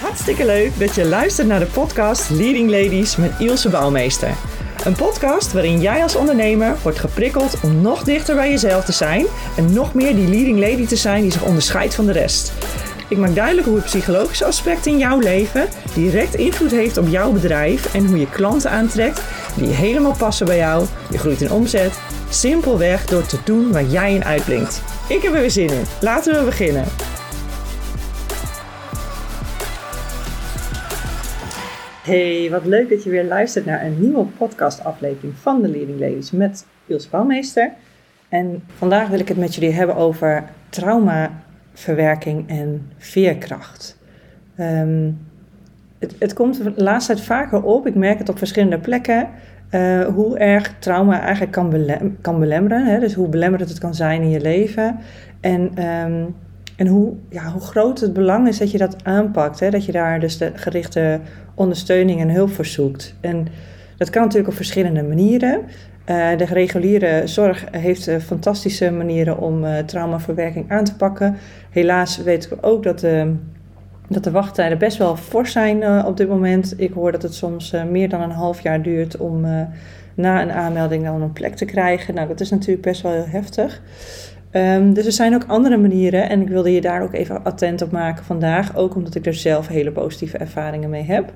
Hartstikke leuk dat je luistert naar de podcast Leading Ladies met Ilse Bouwmeester. Een podcast waarin jij als ondernemer wordt geprikkeld om nog dichter bij jezelf te zijn en nog meer die leading lady te zijn die zich onderscheidt van de rest. Ik maak duidelijk hoe het psychologische aspect in jouw leven direct invloed heeft op jouw bedrijf en hoe je klanten aantrekt die helemaal passen bij jou. Je groeit in omzet, simpelweg door te doen waar jij in uitblinkt. Ik heb er weer zin in. Laten we beginnen. Hey, wat leuk dat je weer luistert naar een nieuwe podcastaflevering van de Leading Ladies met Ilse Bouwmeester. En vandaag wil ik het met jullie hebben over traumaverwerking en veerkracht. Ehm, het, het, komt de laatste tijd vaker op, ik merk het op verschillende plekken, uh, hoe erg trauma eigenlijk kan, kan belemmeren. Hè? Dus hoe belemmerend het kan zijn in je leven. En um, en hoe, ja, hoe groot het belang is dat je dat aanpakt. Hè? Dat je daar dus de gerichte ondersteuning en hulp voor zoekt. En dat kan natuurlijk op verschillende manieren. Uh, de reguliere zorg heeft uh, fantastische manieren om uh, traumaverwerking aan te pakken. Helaas weten we ook dat, dat de wachttijden best wel fors zijn op dit moment. Ik hoor dat het soms meer dan een half jaar duurt om na een aanmelding dan een plek te krijgen. Nou, dat is natuurlijk best wel heel heftig. Um, dus er zijn ook andere manieren en ik wilde je daar ook even attent op maken vandaag. Ook omdat ik er zelf hele positieve ervaringen mee heb.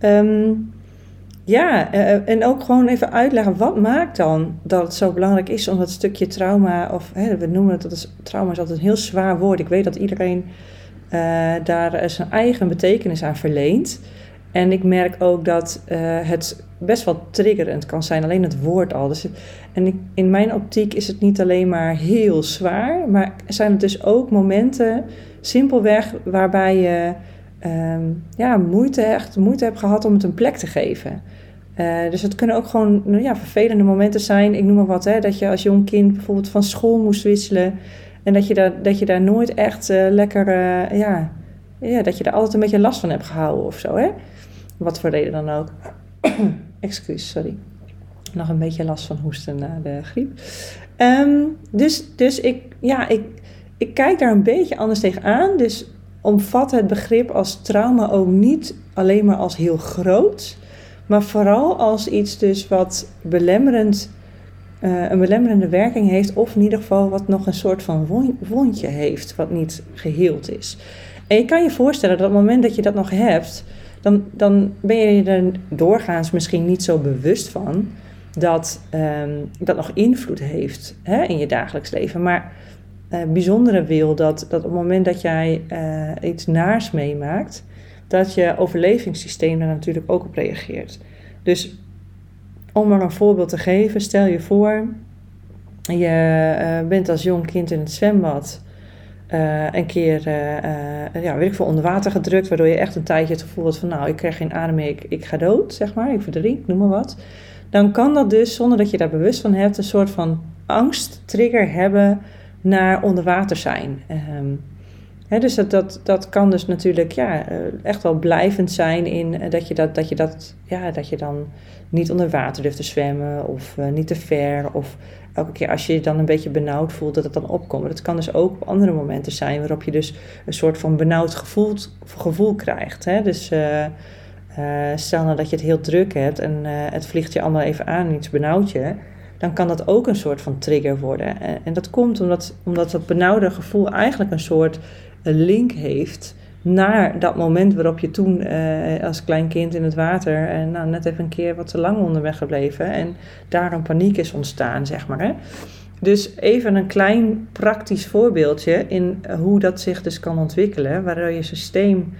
Um, ja, uh, en ook gewoon even uitleggen wat maakt dan dat het zo belangrijk is om dat stukje trauma, of hè, we noemen het, dat is, trauma is altijd een heel zwaar woord. Ik weet dat iedereen uh, daar zijn eigen betekenis aan verleent. En ik merk ook dat uh, het best wel triggerend kan zijn, alleen het woord al. Dus en ik, in mijn optiek is het niet alleen maar heel zwaar, maar zijn het dus ook momenten, simpelweg, waarbij je um, ja, moeite, echt moeite hebt gehad om het een plek te geven. Uh, dus het kunnen ook gewoon nou ja, vervelende momenten zijn. Ik noem maar wat, hè, dat je als jong kind bijvoorbeeld van school moest wisselen. En dat je daar, dat je daar nooit echt uh, lekker, ja, ja, dat je daar altijd een beetje last van hebt gehouden of zo. Hè? Wat voor reden dan ook. Excuus, sorry. Nog een beetje last van hoesten na de griep. Um, dus dus ik, ja, ik, ik kijk daar een beetje anders tegenaan. Dus omvat het begrip als trauma ook niet alleen maar als heel groot, maar vooral als iets dus wat belemmerend, uh, een belemmerende werking heeft, of in ieder geval wat nog een soort van wondje heeft, wat niet geheeld is. En je kan je voorstellen dat op het moment dat je dat nog hebt, dan, dan ben je er doorgaans misschien niet zo bewust van dat um, dat nog invloed heeft hè, in je dagelijks leven. Maar uh, bijzondere wil dat, dat op het moment dat jij uh, iets naars meemaakt, dat je overlevingssysteem daar natuurlijk ook op reageert. Dus om maar een voorbeeld te geven, stel je voor, je uh, bent als jong kind in het zwembad uh, een keer, uh, ja, weet ik veel, onder water gedrukt, waardoor je echt een tijdje het gevoel had van, nou, ik krijg geen adem meer, ik, ik ga dood, zeg maar, ik verdrink, noem maar wat. Dan kan dat dus, zonder dat je daar bewust van hebt, een soort van angsttrigger hebben naar onder water zijn. Um, dus dat, dat, dat kan dus natuurlijk ja, echt wel blijvend zijn in dat je dat, dat je dat, ja, dat je dan niet onder water durft te zwemmen of uh, niet te ver of elke keer als je je dan een beetje benauwd voelt, dat het dan opkomt. Dat kan dus ook op andere momenten zijn waarop je dus een soort van benauwd gevoel, gevoel krijgt. Dus uh, stel nou dat je het heel druk hebt en het vliegt je allemaal even aan, iets benauwd je. Dan kan dat ook een soort van trigger worden. En, en dat komt omdat, omdat dat benauwde gevoel eigenlijk een soort link heeft naar dat moment waarop je toen uh, als klein kind in het water en nou, net even een keer wat te lang onderweg gebleven en daar een paniek is ontstaan, zeg maar. Hè? Dus even een klein praktisch voorbeeldje in hoe dat zich dus kan ontwikkelen, waardoor je systeem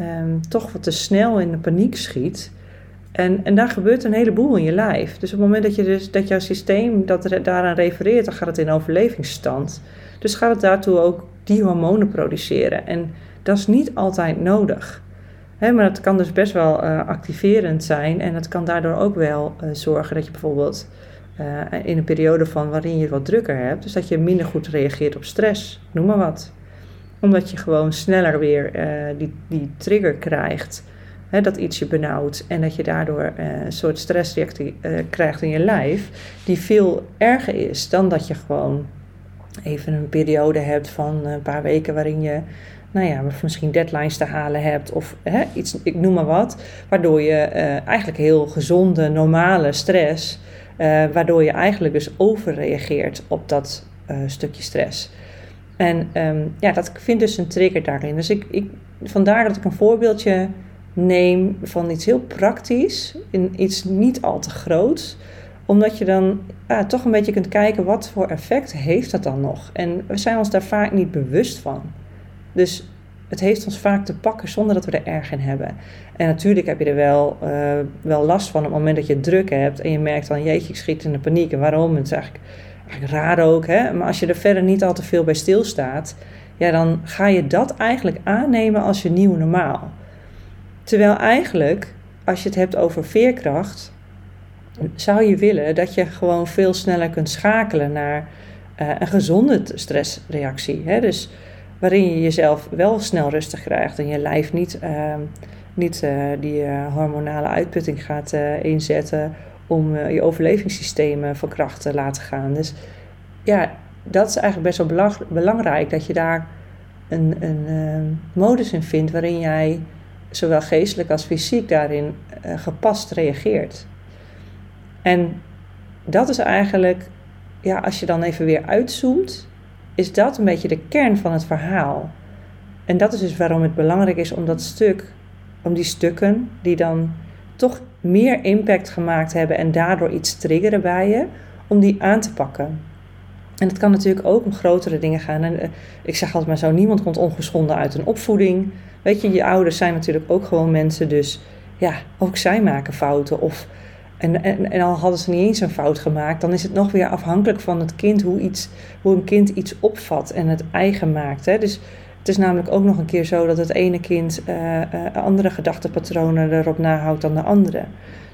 um, toch wat te snel in de paniek schiet. En, en daar gebeurt een heleboel in je lijf. Dus op het moment dat, je dus, dat jouw systeem dat daaraan refereert, dan gaat het in overlevingsstand. Dus gaat het daartoe ook die hormonen produceren. En dat is niet altijd nodig. maar het kan dus best wel uh, activerend zijn en het kan daardoor ook wel uh, zorgen dat je bijvoorbeeld uh, in een periode van waarin je wat drukker hebt, dus dat je minder goed reageert op stress, noem maar wat. Omdat je gewoon sneller weer die, die trigger krijgt, dat iets je benauwt en dat je daardoor een soort stressreactie krijgt in je lijf, die veel erger is dan dat je gewoon even een periode hebt van een paar weken waarin je nou ja, misschien deadlines te halen hebt of hè, iets, ik noem maar wat. Waardoor je uh, eigenlijk heel gezonde, normale stress, uh, waardoor je eigenlijk dus overreageert op dat uh, stukje stress. En um, ja, dat vindt dus een trigger daarin. Dus ik, ik, vandaar dat ik een voorbeeldje neem van iets heel praktisch, in iets niet al te groots omdat je dan toch een beetje kunt kijken wat voor effect heeft dat dan nog. En we zijn ons daar vaak niet bewust van. Dus het heeft ons vaak te pakken zonder dat we er erg in hebben. En natuurlijk heb je er wel, uh, wel last van op het moment dat je druk hebt. En je merkt dan, jeetje, ik schiet in de paniek. En waarom? Het is eigenlijk, eigenlijk raar ook. Hè? Maar als je er verder niet al te veel bij stilstaat. Ja, dan ga je dat eigenlijk aannemen als je nieuw normaal. Terwijl eigenlijk, als je het hebt over veerkracht zou je willen dat je gewoon veel sneller kunt schakelen naar uh, een gezonde stressreactie. Hè? Dus waarin je jezelf wel snel rustig krijgt en je lijf niet, uh, niet uh, die hormonale uitputting gaat inzetten om je overlevingssysteem van kracht te laten gaan. Dus ja, dat is eigenlijk best wel belangrijk dat je daar een, een modus in vindt waarin jij zowel geestelijk als fysiek daarin gepast reageert. En dat is eigenlijk, ja, als je dan even weer uitzoomt, is dat een beetje de kern van het verhaal. En dat is dus waarom het belangrijk is om dat stuk, om die stukken die dan toch meer impact gemaakt hebben en daardoor iets triggeren bij je, om die aan te pakken. En het kan natuurlijk ook om grotere dingen gaan. En uh, ik zeg altijd maar zo, niemand komt ongeschonden uit een opvoeding. Weet je, je ouders zijn natuurlijk ook gewoon mensen, dus ja, ook zij maken fouten. Of en, en, en al hadden ze niet eens een fout gemaakt, dan is het nog weer afhankelijk van het kind hoe, iets, hoe een kind iets opvat en het eigen maakt. Hè? Dus het is namelijk ook nog een keer zo dat het ene kind uh, uh, andere gedachtenpatronen erop nahoudt dan de andere.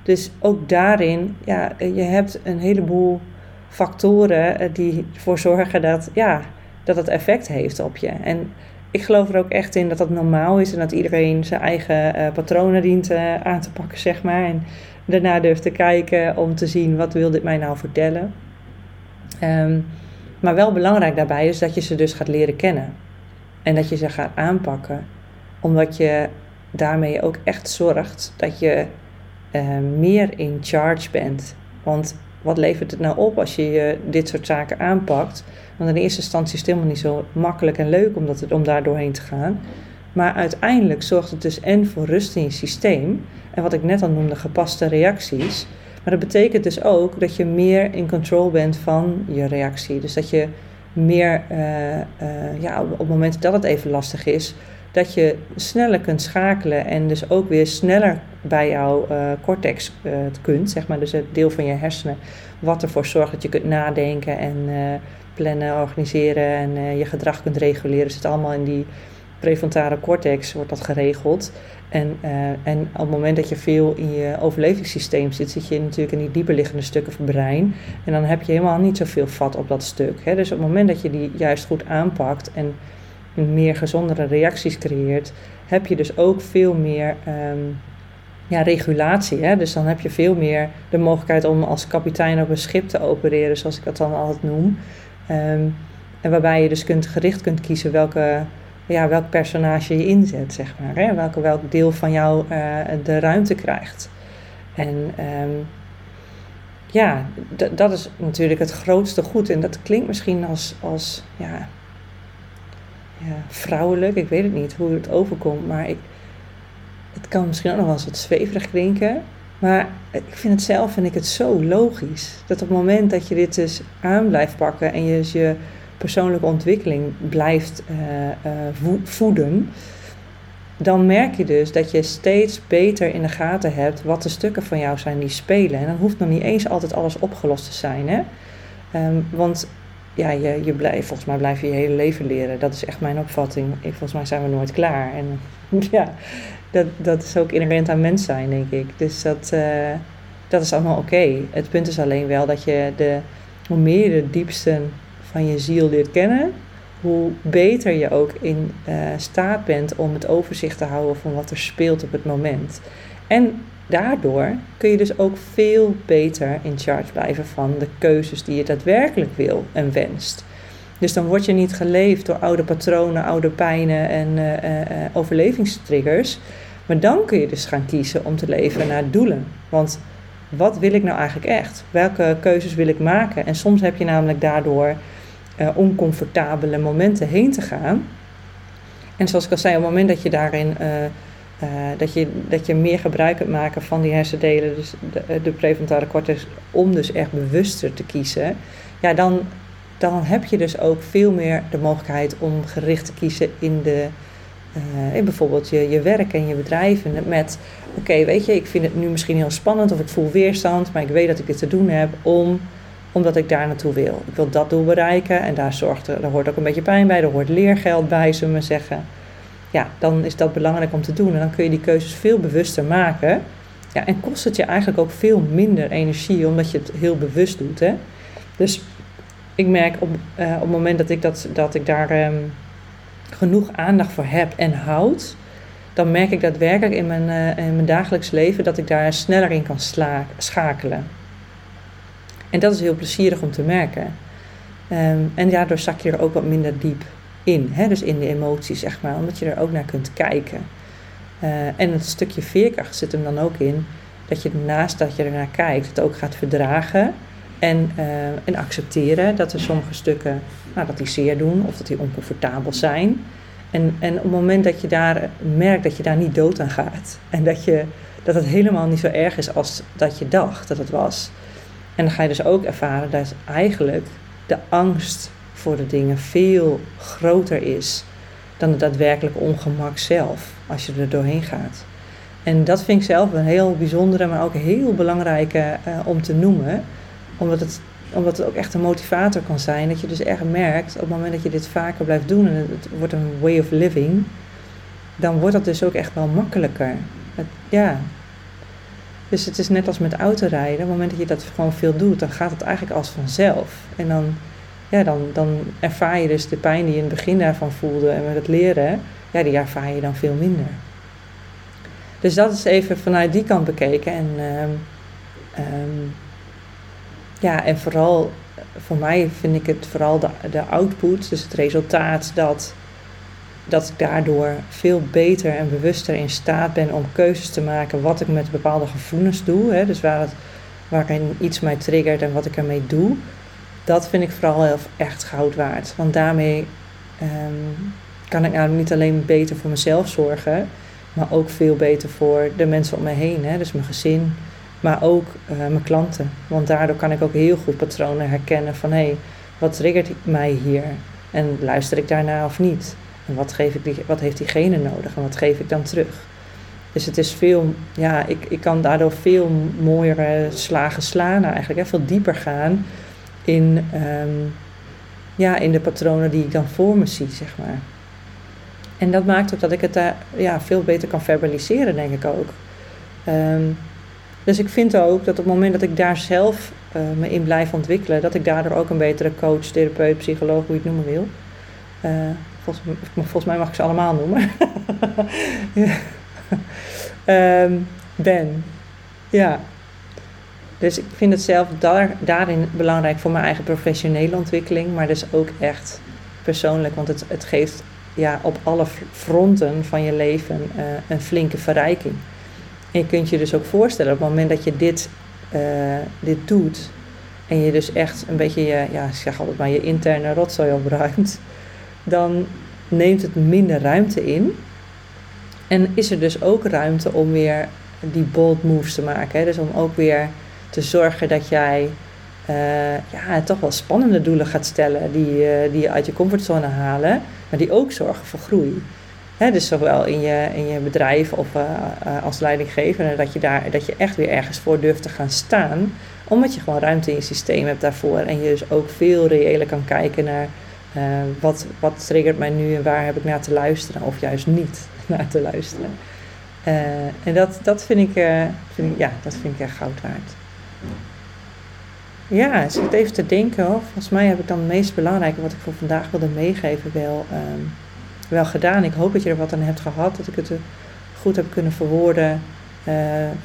Dus ook daarin, ja, je hebt een heleboel factoren uh, die ervoor zorgen dat, ja, dat het effect heeft op je. En ik geloof er ook echt in dat dat normaal is en dat iedereen zijn eigen patronen dient aan te pakken, zeg maar. En daarna durft te kijken om te zien wat wil dit mij nou vertellen. Um, maar wel belangrijk daarbij is dat je ze dus gaat leren kennen. En dat je ze gaat aanpakken. Omdat je daarmee ook echt zorgt dat je uh, meer in charge bent. Want wat levert het nou op als je je dit soort zaken aanpakt? Want in eerste instantie is het helemaal niet zo makkelijk en leuk om, dat, om daar doorheen te gaan. Maar uiteindelijk zorgt het dus en voor rust in je systeem. En wat ik net al noemde, gepaste reacties. Maar dat betekent dus ook dat je meer in control bent van je reactie. Dus dat je meer, uh, uh, ja, op het moment dat het even lastig is, dat je sneller kunt schakelen en dus ook weer sneller bij jouw uh, cortex kunt, zeg maar, dus het deel van je hersenen, wat ervoor zorgt dat je kunt nadenken en plannen, organiseren en je gedrag kunt reguleren. Zit allemaal in die prefrontale cortex wordt dat geregeld. En, uh, en op het moment dat je veel in je overlevingssysteem zit, zit je natuurlijk in die dieperliggende stukken van brein. En dan heb je helemaal niet zoveel vat op dat stuk. Hè? Dus op het moment dat je die juist goed aanpakt en meer gezondere reacties creëert, heb je dus ook veel meer um, ja, regulatie. Hè? Dus dan heb je veel meer de mogelijkheid om als kapitein op een schip te opereren, zoals ik dat dan altijd noem. Um, en waarbij je dus kunt, gericht kunt kiezen welke ja, welk personage je inzet, zeg maar. Hè? Welke, welk deel van jou uh, de ruimte krijgt. En um, ja, dat is natuurlijk het grootste goed. En dat klinkt misschien als, als ja, ja, vrouwelijk, ik weet het niet hoe het overkomt, maar ik, het kan misschien ook nog wel eens wat zweverig klinken. Maar ik vind het zelf vind ik het zo logisch. Dat op het moment dat je dit dus aan blijft pakken en je dus je persoonlijke ontwikkeling blijft uh, voeden, dan merk je dus dat je steeds beter in de gaten hebt wat de stukken van jou zijn die spelen. En dan hoeft nog niet eens altijd alles opgelost te zijn. Hè? Um, want ja, je, je blijft, volgens mij blijf je je hele leven leren. Dat is echt mijn opvatting. Ik, volgens mij zijn we nooit klaar. En ja, dat, dat is ook inherent aan mens zijn, denk ik. Dus dat, uh, dat is allemaal oké. Het punt is alleen wel dat je de, hoe meer je de diepste van je ziel leert kennen, hoe beter je ook in uh, staat bent om het overzicht te houden van wat er speelt op het moment. En daardoor kun je dus ook veel beter in charge blijven van de keuzes die je daadwerkelijk wil en wenst. Dus dan word je niet geleefd door oude patronen, oude pijnen en uh, uh, overlevingstriggers. Maar dan kun je dus gaan kiezen om te leven naar doelen. Want wat wil ik nou eigenlijk echt? Welke keuzes wil ik maken? En soms heb je namelijk daardoor uh, oncomfortabele momenten heen te gaan. En zoals ik al zei, op het moment dat je daarin uh, dat, je, dat je meer gebruik kunt maken van die hersendelen, dus de, de prefrontale cortex, om dus echt bewuster te kiezen, ja, dan, dan heb je dus ook veel meer de mogelijkheid om gericht te kiezen in, de, in bijvoorbeeld je, je werk en je bedrijf. En met, oké, weet je, ik vind het nu misschien heel spannend of ik voel weerstand, maar ik weet dat ik dit te doen heb om, omdat ik daar naartoe wil. Ik wil dat doel bereiken en daar, zorgt, daar hoort ook een beetje pijn bij, er hoort leergeld bij, zullen we zeggen ja, dan is dat belangrijk om te doen. En dan kun je die keuzes veel bewuster maken. Ja, en kost het je eigenlijk ook veel minder energie, omdat je het heel bewust doet. Hè? Dus ik merk op, uh, op het moment dat ik, dat, dat ik daar um, genoeg aandacht voor heb en houd, dan merk ik daadwerkelijk in mijn, uh, in mijn dagelijks leven dat ik daar sneller in kan schakelen. En dat is heel plezierig om te merken. Um, en daardoor zak je er ook wat minder diep in. Hè? Dus in de emoties, zeg maar, omdat je er ook naar kunt kijken. Uh, en het stukje veerkracht zit hem dan ook in dat je naast dat je er naar kijkt, het ook gaat verdragen en, uh, en accepteren dat er sommige stukken, nou, dat die zeer doen of dat die oncomfortabel zijn. En, en op het moment dat je daar merkt dat je daar niet dood aan gaat en dat, je, dat het helemaal niet zo erg is als dat je dacht dat het was. En dan ga je dus ook ervaren dat eigenlijk de angst voor de dingen veel groter is dan het daadwerkelijke ongemak zelf, als je er doorheen gaat. En dat vind ik zelf een heel bijzondere, maar ook heel belangrijke uh, om te noemen, omdat het, omdat het ook echt een motivator kan zijn. Dat je dus echt merkt, op het moment dat je dit vaker blijft doen en het wordt een way of living, dan wordt dat dus ook echt wel makkelijker. Ja. Dus het is net als met autorijden. Op het moment dat je dat gewoon veel doet, dan gaat het eigenlijk als vanzelf. En dan ja, dan, dan ervaar je dus de pijn die je in het begin daarvan voelde en met het leren, ja, die ervaar je dan veel minder. Dus dat is even vanuit die kant bekeken. En, um, um, ja, en vooral, voor mij vind ik het vooral de, de output, dus het resultaat dat, dat ik daardoor veel beter en bewuster in staat ben om keuzes te maken wat ik met bepaalde gevoelens doe. Hè, dus waar het, waarin iets mij triggert en wat ik ermee doe dat vind ik vooral heel echt goud waard. Want daarmee um, kan ik nou niet alleen beter voor mezelf zorgen, maar ook veel beter voor de mensen om me heen. Hè? Dus mijn gezin, maar ook uh, mijn klanten. Want daardoor kan ik ook heel goed patronen herkennen van hé, hey, wat triggert mij hier? En luister ik daarna of niet? En wat, geef ik die, wat heeft diegene nodig en wat geef ik dan terug? Dus het is veel, ja, ik, ik kan daardoor veel mooiere slagen slaan, eigenlijk, hè, veel dieper gaan in, um, ja, in de patronen die ik dan voor me zie, zeg maar. En dat maakt ook dat ik het daar ja, veel beter kan verbaliseren, denk ik ook. Um, dus ik vind ook dat op het moment dat ik daar zelf uh, me in blijf ontwikkelen, dat ik daardoor ook een betere coach, therapeut, psycholoog, hoe je het noemen wil. Uh, volgens, volgens, mij mag ik ze allemaal noemen. um, ben. Ja, dus ik vind het zelf daar, daarin belangrijk voor mijn eigen professionele ontwikkeling, maar dus ook echt persoonlijk, want het, het geeft ja, op alle fronten van je leven uh, een flinke verrijking. En je kunt je dus ook voorstellen, op het moment dat je dit, uh, dit doet en je dus echt een beetje je, ja, ik zeg altijd maar, je interne rotzooi opruimt, dan neemt het minder ruimte in. En is er dus ook ruimte om weer die bold moves te maken. Hè? Dus om ook weer te zorgen dat jij uh, ja, toch wel spannende doelen gaat stellen die, uh, die je uit je comfortzone halen, maar die ook zorgen voor groei. Hè, dus zowel in je, in je bedrijf of uh, als leidinggevende, dat je, daar, dat je echt weer ergens voor durft te gaan staan, omdat je gewoon ruimte in je systeem hebt daarvoor en je dus ook veel reëler kan kijken naar wat, wat triggert mij nu en waar heb ik naar te luisteren of juist niet naar te luisteren. en dat, dat vind, ik, vind ik, ja, dat vind ik echt goud waard. Ja, zit even te denken hoor. Volgens mij heb ik dan het meest belangrijke wat ik voor vandaag wilde meegeven wel, um, wel gedaan. Ik hoop dat je er wat aan hebt gehad, dat ik het goed heb kunnen verwoorden. Uh,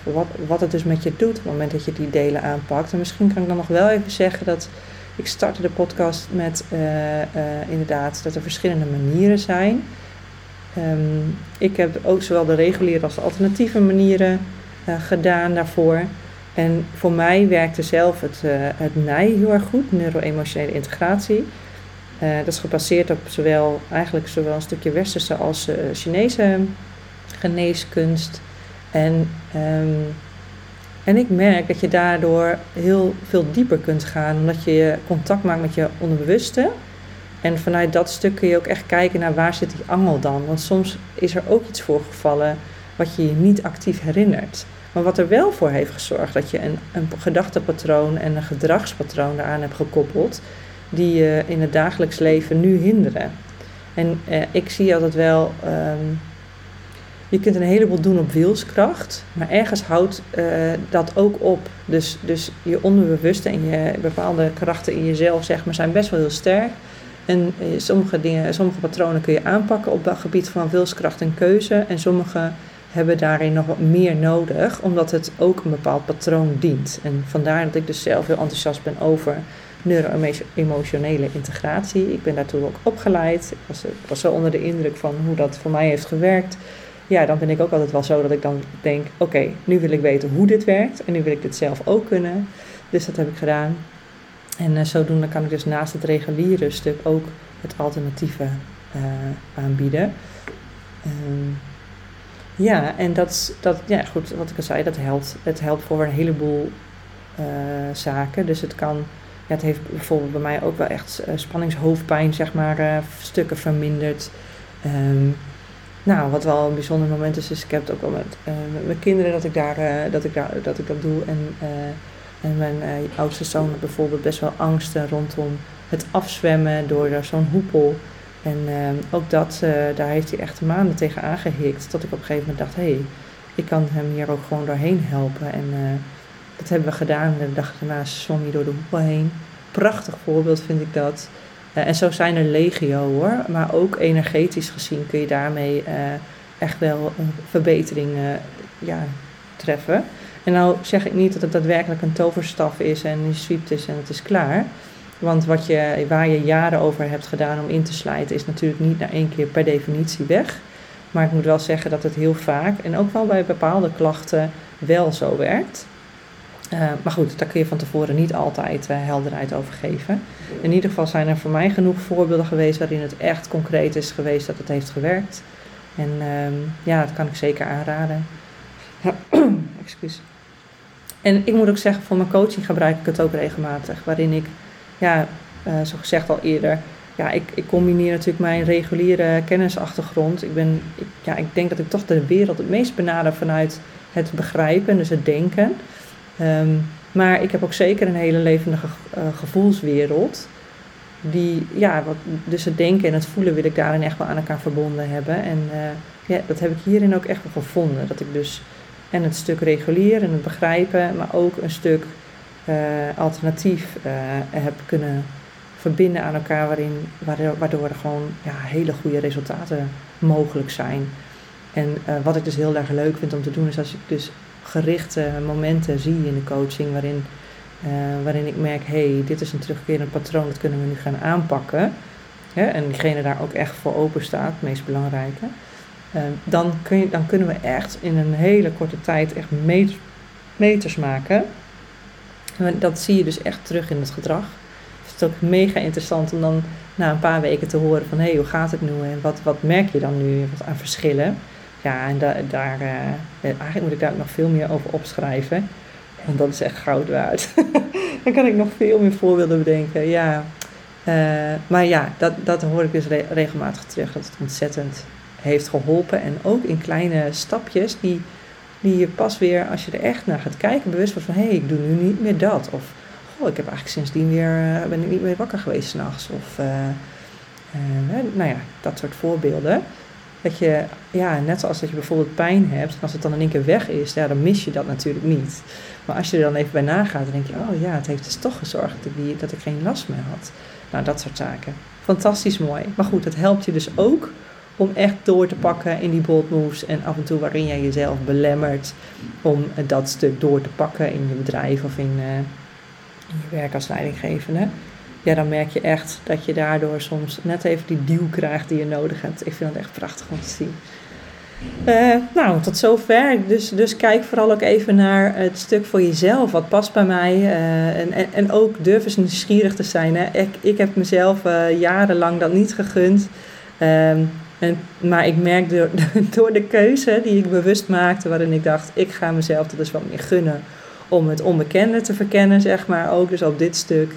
wat, wat het dus met je doet op het moment dat je die delen aanpakt. En misschien kan ik dan nog wel even zeggen dat ik startte de podcast met inderdaad dat er verschillende manieren zijn. Ehm, ik heb ook zowel de reguliere als de alternatieve manieren gedaan daarvoor. En voor mij werkte zelf het, het NIJ heel erg goed, neuro-emotionele integratie. Dat is gebaseerd op zowel, eigenlijk zowel een stukje westerse als Chinese geneeskunst. En, um, en ik merk dat je daardoor heel veel dieper kunt gaan, omdat je contact maakt met je onderbewuste. En vanuit dat stuk kun je ook echt kijken naar waar zit die angel dan. Want soms is er ook iets voorgevallen wat je je niet actief herinnert. Maar wat er wel voor heeft gezorgd dat je een, een gedachtepatroon en een gedragspatroon daaraan hebt gekoppeld, die je in het dagelijks leven nu hinderen. En eh, ik zie altijd wel, um, je kunt een heleboel doen op wilskracht, maar ergens houdt uh, dat ook op. Dus, dus je onderbewuste en je bepaalde krachten in jezelf zeg maar, zijn best wel heel sterk. En eh, sommige dingen, sommige patronen kun je aanpakken op het gebied van wilskracht en keuze. En sommige hebben daarin nog wat meer nodig, omdat het ook een bepaald patroon dient. En vandaar dat ik dus zelf heel enthousiast ben over neuro-emotionele integratie. Ik ben daartoe ook opgeleid. Ik was, ik was zo onder de indruk van hoe dat voor mij heeft gewerkt. Ja, dan ben ik ook altijd wel zo dat ik dan denk: oké, nu wil ik weten hoe dit werkt en nu wil ik dit zelf ook kunnen. Dus dat heb ik gedaan. En uh, zodoende kan ik dus naast het reguliere stuk ook het alternatieve uh, aanbieden. Um, ja, en dat, dat, ja, goed, wat ik al zei, dat helpt. Het helpt voor een heleboel uh, zaken. Dus het kan, ja, het heeft bijvoorbeeld bij mij ook wel echt spanningshoofdpijn, zeg maar, stukken verminderd. Um, nou, wat wel een bijzonder moment is, is ik heb het ook wel met, met mijn kinderen dat ik, daar, dat, ik daar, dat ik dat doe. En, en mijn oudste zoon had bijvoorbeeld best wel angsten rondom het afzwemmen door zo'n hoepel. En ook dat, daar heeft hij echt maanden tegen aangehikt. Tot ik op een gegeven moment dacht, hé, hey, ik kan hem hier ook gewoon doorheen helpen. En dat hebben we gedaan. De dag daarna zwom hij door de hoepel heen. Prachtig voorbeeld vind ik dat. Uh, en zo zijn er legio hoor. Maar ook energetisch gezien kun je daarmee echt wel een verbetering ja, treffen. En nou zeg ik niet dat het daadwerkelijk een toverstaf is en je sweept is en het is klaar. Want wat je, waar je jaren over hebt gedaan om in te slijten, is natuurlijk niet na één keer per definitie weg. Maar ik moet wel zeggen dat het heel vaak en ook wel bij bepaalde klachten wel zo werkt. Uh, maar goed, daar kun je van tevoren niet altijd uh, helderheid over geven. In ieder geval zijn er voor mij genoeg voorbeelden geweest waarin het echt concreet is geweest dat het heeft gewerkt. En uh, ja, dat kan ik zeker aanraden. Excuus. En ik moet ook zeggen, voor mijn coaching gebruik ik het ook regelmatig, waarin ik ja, uh, zoals gezegd al eerder, ja, ik, ik combineer natuurlijk mijn reguliere kennisachtergrond. Ik, ben, ik, ja, ik denk dat ik toch de wereld het meest benader vanuit het begrijpen, dus het denken. Um, maar ik heb ook zeker een hele levendige uh, gevoelswereld. Die, ja, wat, dus het denken en het voelen wil ik daarin echt wel aan elkaar verbonden hebben. En uh, ja, dat heb ik hierin ook echt wel gevonden. Dat ik dus en het stuk regulier en het begrijpen, maar ook een stuk uh, alternatief heb kunnen verbinden aan elkaar, waarin, waardoor, er gewoon ja, hele goede resultaten mogelijk zijn. En wat ik dus heel erg leuk vind om te doen, is als ik dus gerichte momenten zie in de coaching, waarin, waarin ik merk, hey, dit is een terugkerend patroon, dat kunnen we nu gaan aanpakken. Ja, en diegene daar ook echt voor open staat, het meest belangrijke. dan, kun je, dan kunnen we echt in een hele korte tijd echt meters maken dat zie je dus echt terug in het gedrag. Het is ook mega interessant om dan na een paar weken te horen van hé, hey, hoe gaat het nu en wat, wat merk je dan nu wat aan verschillen? Ja, en da, daar, uh, eigenlijk moet ik daar nog veel meer over opschrijven. Want dat is echt goud waard. dan kan ik nog veel meer voorbeelden bedenken. Ja, uh, maar ja, dat, dat hoor ik dus re regelmatig terug. Dat het ontzettend heeft geholpen. En ook in kleine stapjes die die je pas weer, als je er echt naar gaat kijken, bewust wordt van hé, hey, ik doe nu niet meer dat. Of goh, ik heb eigenlijk sindsdien weer, uh, ben ik niet meer wakker geweest s'nachts. Of nou ja, dat soort voorbeelden. Dat je, ja, net zoals dat je bijvoorbeeld pijn hebt, als het dan in één keer weg is, ja, dan mis je dat natuurlijk niet. Maar als je er dan even bij nagaat, dan denk je, oh ja, het heeft dus toch gezorgd dat ik, dat ik geen last meer had. Nou, dat soort zaken. Fantastisch mooi. Maar goed, het helpt je dus ook om echt door te pakken in die bold moves en af en toe waarin jij jezelf belemmert om dat stuk door te pakken in je bedrijf of in, uh, in je werk als leidinggevende. Ja, dan merk je echt dat je daardoor soms net even die duw krijgt die je nodig hebt. Ik vind het echt prachtig om te zien. Uh, nou, tot zover. Dus, dus kijk vooral ook even naar het stuk voor jezelf. Wat past bij mij. Uh, en, en, ook durf eens nieuwsgierig te zijn. Hè. Ik, ik heb mezelf uh, jarenlang dat niet gegund. Um, en, maar ik merk door, door de keuze die ik bewust maakte, waarin ik dacht, ik ga mezelf dat dus wat meer gunnen om het onbekende te verkennen, zeg maar. Ook dus op dit stuk.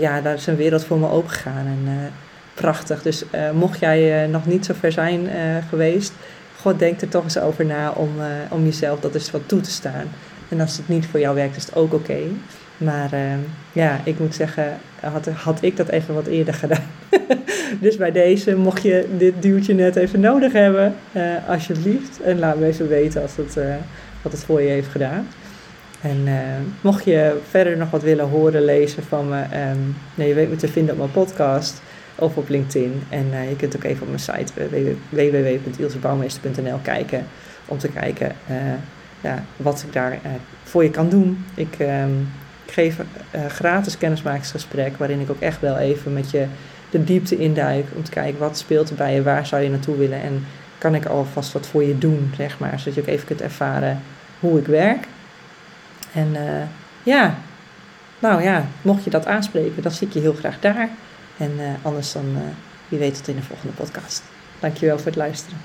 Ja, daar is een wereld voor me opengegaan. En prachtig. Dus mocht jij nog niet zo ver zijn geweest, God, denk er toch eens over na om, om jezelf dat eens wat toe te staan. En als het niet voor jou werkt, is het ook oké. Maar ja, ik moet zeggen, had, had ik dat even wat eerder gedaan. dus bij deze, mocht je dit duwtje net even nodig hebben, uh, alsjeblieft. En laat me even weten als het, wat het voor je heeft gedaan. En mocht je verder nog wat willen horen, lezen van me, um, nee, je weet me te vinden op mijn podcast of op LinkedIn. En uh, je kunt ook even op mijn site www.ilsebouwmeester.nl kijken om te kijken ja, wat ik daar voor je kan doen. Ik, ik geef een gratis kennismakingsgesprek waarin ik ook echt wel even met je de diepte induik om te kijken wat speelt er bij je, waar zou je naartoe willen en kan ik alvast wat voor je doen, zeg maar, zodat je ook even kunt ervaren hoe ik werk. En ja, nou ja, mocht je dat aanspreken, dan zie ik je heel graag daar. En uh, anders dan, uh, wie weet tot in de volgende podcast. Dankjewel voor het luisteren.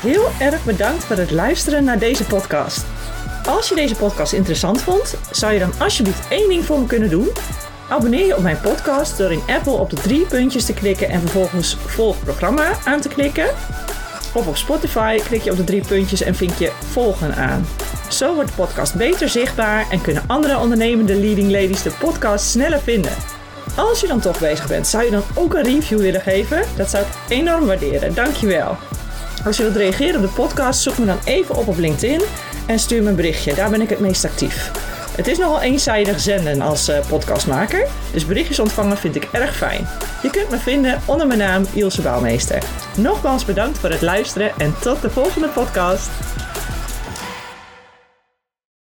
Heel erg bedankt voor het luisteren naar deze podcast. Als je deze podcast interessant vond, zou je dan alsjeblieft één ding voor me kunnen doen? Abonneer je op mijn podcast door in Apple op de drie puntjes te klikken en vervolgens volg programma aan te klikken. Of op Spotify klik je op de drie puntjes en vink je volgen aan. Zo wordt de podcast beter zichtbaar en kunnen andere ondernemende leading ladies de podcast sneller vinden. Als je dan toch bezig bent, zou je dan ook een review willen geven? Dat zou ik enorm waarderen. Dankjewel. Als je wilt reageren op de podcast, zoek me dan even op op LinkedIn en stuur me een berichtje. Daar ben ik het meest actief. Het is nogal eenzijdig zenden als uh, podcastmaker, dus berichtjes ontvangen vind ik erg fijn. Je kunt me vinden onder mijn naam Ilse Bouwmeester. Nogmaals bedankt voor het luisteren en tot de volgende podcast.